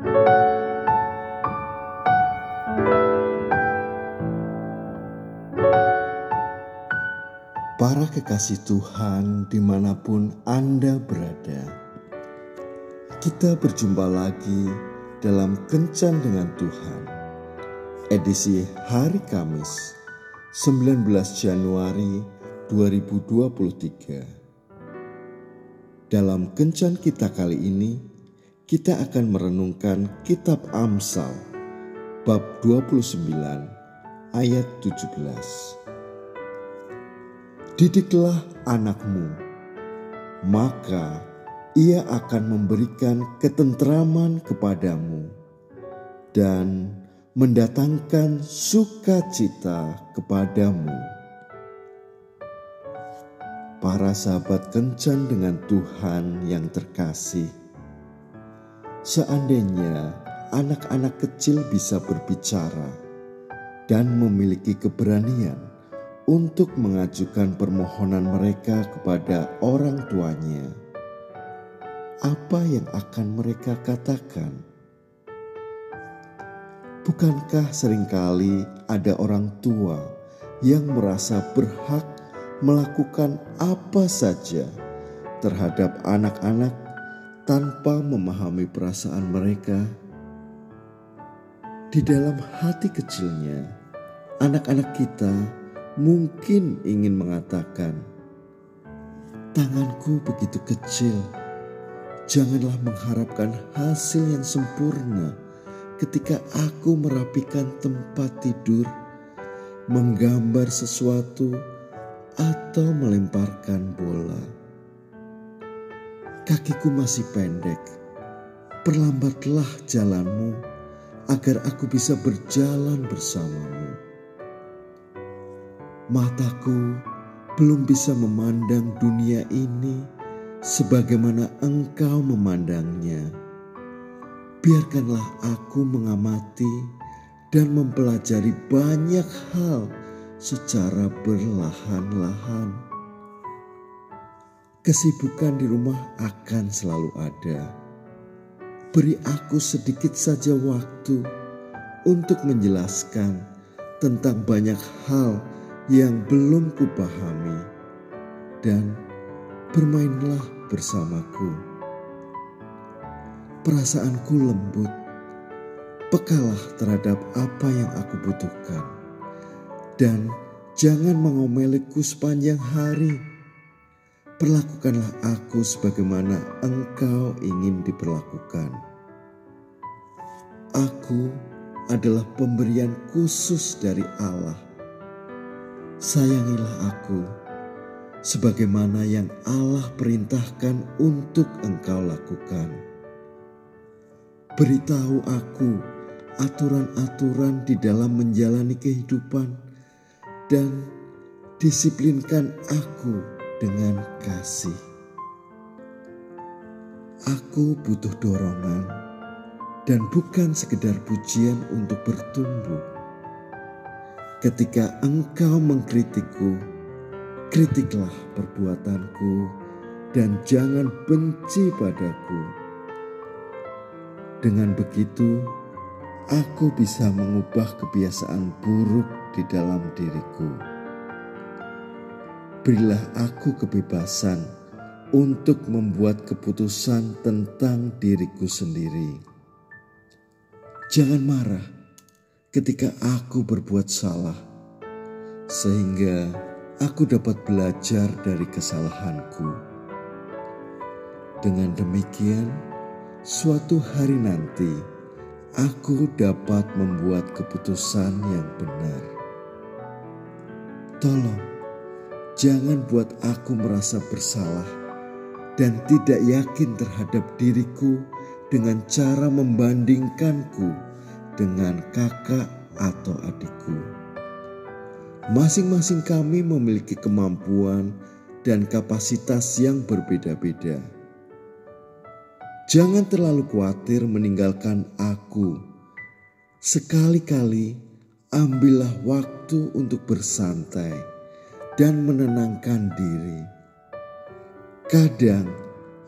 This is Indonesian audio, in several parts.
Para kekasih Tuhan di mana pun Anda berada Kita berjumpa lagi dalam Kencan dengan Tuhan Edisi hari Kamis 19 Januari 2023 Dalam Kencan kita kali ini kita akan merenungkan kitab Amsal bab 29 ayat 17 Didiklah anakmu, maka ia akan memberikan ketentraman kepadamu dan mendatangkan sukacita kepadamu. Para sahabat kencan dengan Tuhan yang terkasih, seandainya anak-anak kecil bisa berbicara dan memiliki keberanian untuk mengajukan permohonan mereka kepada orang tuanya. Apa yang akan mereka katakan? Bukankah sering kali ada orang tua yang merasa berhak melakukan apa saja terhadap anak-anak tanpa memahami perasaan mereka? Di dalam hati kecilnya, anak-anak kita mungkin ingin mengatakan, "Tanganku begitu kecil, janganlah mengharapkan hasil yang sempurna ketika aku merapikan tempat tidur, menggambar sesuatu, atau melemparkan bola." Kakiku masih pendek, perlambatlah jalanmu agar aku bisa berjalan bersamamu. Mataku belum bisa memandang dunia ini sebagaimana engkau memandangnya. Biarkanlah aku mengamati dan mempelajari banyak hal secara berlahan-lahan. Kesibukan di rumah akan selalu ada. Beri aku sedikit saja waktu untuk menjelaskan tentang banyak hal yang belum kupahami dan bermainlah bersamaku. Perasaanku lembut, pekalah terhadap apa yang aku butuhkan dan jangan mengomeliku sepanjang hari. Perlakukanlah aku sebagaimana engkau ingin diperlakukan. Aku adalah pemberian khusus dari Allah Sayangilah aku sebagaimana yang Allah perintahkan untuk engkau lakukan. Beritahu aku aturan-aturan di dalam menjalani kehidupan dan disiplinkan aku dengan kasih. Aku butuh dorongan dan bukan sekedar pujian untuk bertumbuh Ketika engkau mengkritikku, kritiklah perbuatanku dan jangan benci padaku. Dengan begitu, aku bisa mengubah kebiasaan buruk di dalam diriku. Berilah aku kebebasan untuk membuat keputusan tentang diriku sendiri. Jangan marah ketika aku berbuat salah, sehingga aku dapat belajar dari kesalahanku. Dengan demikian, suatu hari nanti aku dapat membuat keputusan yang benar. Tolong, jangan buat aku merasa bersalah dan tidak yakin terhadap diriku dengan cara membandingkanku dengan kakak atau adikku. Masing-masing kami memiliki kemampuan dan kapasitas yang berbeda-beda. Jangan terlalu khawatir meninggalkan aku. Sekali-kali ambillah waktu untuk bersantai dan menenangkan diri. Kadang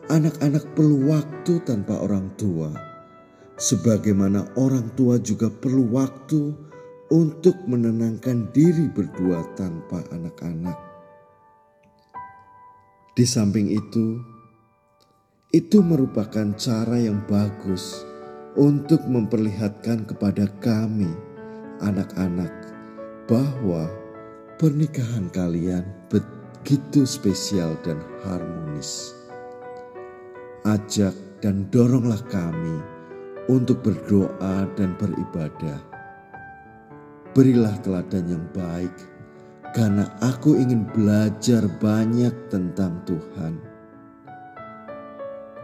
anak-anak perlu waktu tanpa orang tua sebagaimana orang tua juga perlu waktu untuk menenangkan diri berdua tanpa anak-anak. Di samping itu, itu merupakan cara yang bagus untuk memperlihatkan kepada kami, anak-anak, bahwa pernikahan kalian begitu spesial dan harmonis. Ajak dan doronglah kami untuk berdoa dan beribadah. Berilah teladan yang baik, karena aku ingin belajar banyak tentang Tuhan.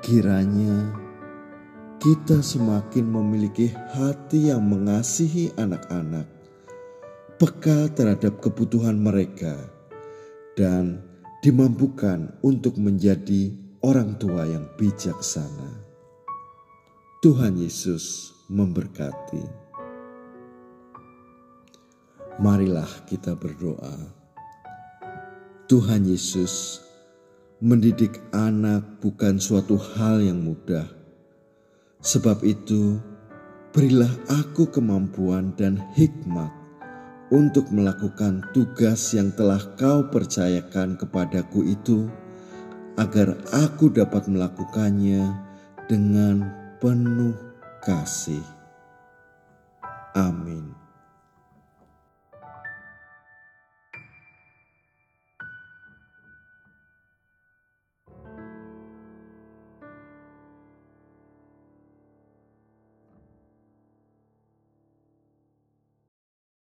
Kiranya kita semakin memiliki hati yang mengasihi anak-anak, peka terhadap kebutuhan mereka, dan dimampukan untuk menjadi orang tua yang bijaksana. Tuhan Yesus memberkati. Marilah kita berdoa. Tuhan Yesus, mendidik anak bukan suatu hal yang mudah. Sebab itu, berilah aku kemampuan dan hikmat untuk melakukan tugas yang telah Kau percayakan kepadaku itu, agar aku dapat melakukannya dengan penuh kasih. Amin.